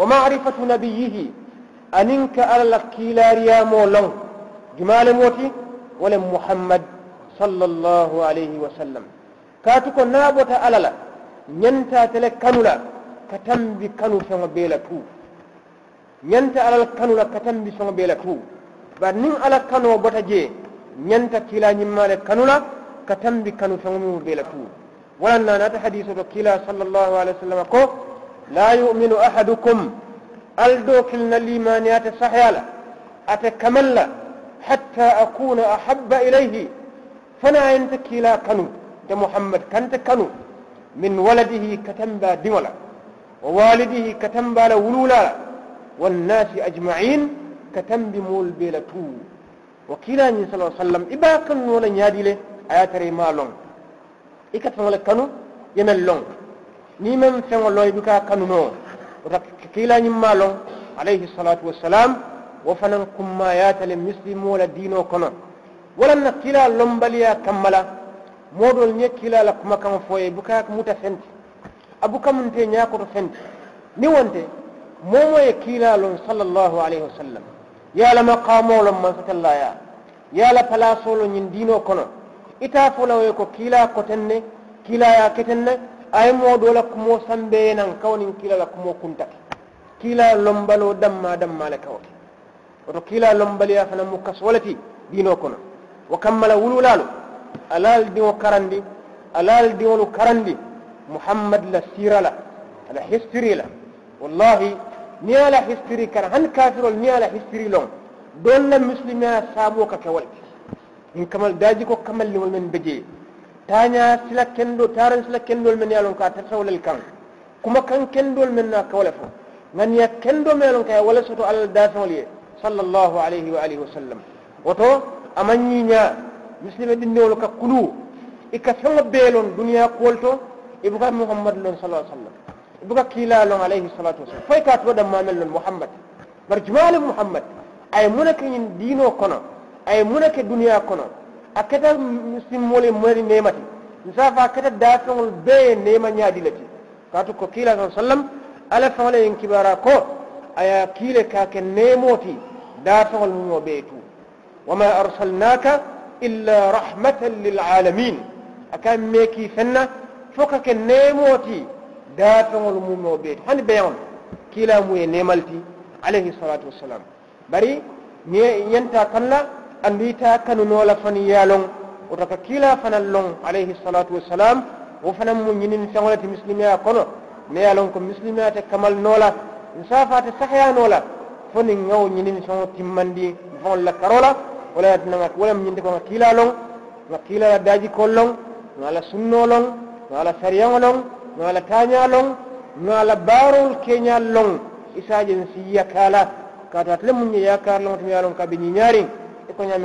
ومعرفة نبيه أنك على كيلاريا مولون جمال موتي ولم محمد صلى الله عليه وسلم كاتكو نابوتا ألالا ننتا تلك كانولا كتنبي كانو سنو tu bari niŋ ala kanoo bota jee ñanta kila ñimmaale kanu la katambi kanu soŋo miŋ bee la tu wala na nata hadiso to kila sallallahu alaihi wasallam ko لا يؤمن أحدكم. الدوكل الإيمانيات الصحيالة أتكمل حتى أكون أحب إليه. فنا ينتكي لا كنو. دا محمد كانت كنو. من ولده كتنبا دولا ووالده كتنبا لولولا. والناس أجمعين كتنب مول بيلتو وكلا صلى الله عليه وسلم إبا كنو لن يادي له. آيات ريما لون إكتنو لكنو. ينال نيمن فنو لون بكا كانوا نو وكلا ما لون عليه الصلاة والسلام وفنن كما يات للمسلم ولا دينو كنا ولن كلا لنبليا كملا modol nye kila la kuma kan foye buka muta fenti abuka munte nyako to fenti ni wonte momo ye kiilalon sallallahu alayhi wa sallam yala maqamolon mansatallaya yala palasolo ñin dino kono ita folawoye ko kiila koten ne kiilaya keten ne aye moɗo la kumo sambeye nan kawnin kiila la kumo kuntake kiila lombalo damma dammale kawke woto kiila lombaliya fana mu kasolati dino kono wo kammala wululalu alal diŋo karandi alal diŋolu karandi muhammad la sira la ala history la wallahi ni ala history kana han kafirol ni ala history long don la muslima sabo ka kawal in kamal daji ko kamal limol men beje tanya sila kendo taran sila kendol men yalon ka tasawlal kan kuma kan kendol men na kawala fo ngan ya kendo men ka wala soto al dasawli sallallahu alaihi wa alihi wasallam woto amanyi nya muslima dinnewol ka kulu ika fengo belon duniya kolto ibuka muhammad sallallahu alaihi wasallam buka kila lon alayhi salatu wasallam fay ka to dam mamel lon muhammad bar jumal muhammad ay munake yin dino kono ay munake duniya kono akata muslim mole mari nemati nsafa kata dafol be nema nyaadi lati katu ko kila sallam ala fawle yin kibara ko aya kile ka ke nemoti dafol mo be tu wama arsalnaka illa rahmatan lil alamin akan meki fenna foka ke nemoti dafeŋol mumo beeti hani beyaŋol kila mu ye nemalti alayhi salatu wassalam bari ñenta kanna andita kanu nola fani yalon otaka kila fana long alayhi salatu wassalam wo fana mu ñinin feŋole ti misilimiya kono ne yalon ko muslimiya te kamal nola insafa nsafate sahya nola fo ngaw ŋawo so timmandi feŋol la karola wala yatinaŋa wolem ñinte ko ŋa kiila loŋ ŋa kiila daji dajikol loŋ ŋa sunno long ŋa la long loŋ tanya long taña barul kenya long baarol keñal loŋ isajen si yakala kaatu atele muŋ ye yakar loŋo tumi e yam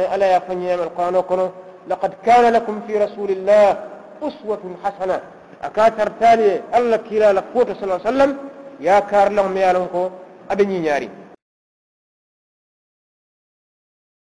alquran kono laqad kana lakum fi rasulillah uswatun hasana akatar tali alla kila la foto sallallahu alaihi wasallam ya kar long mi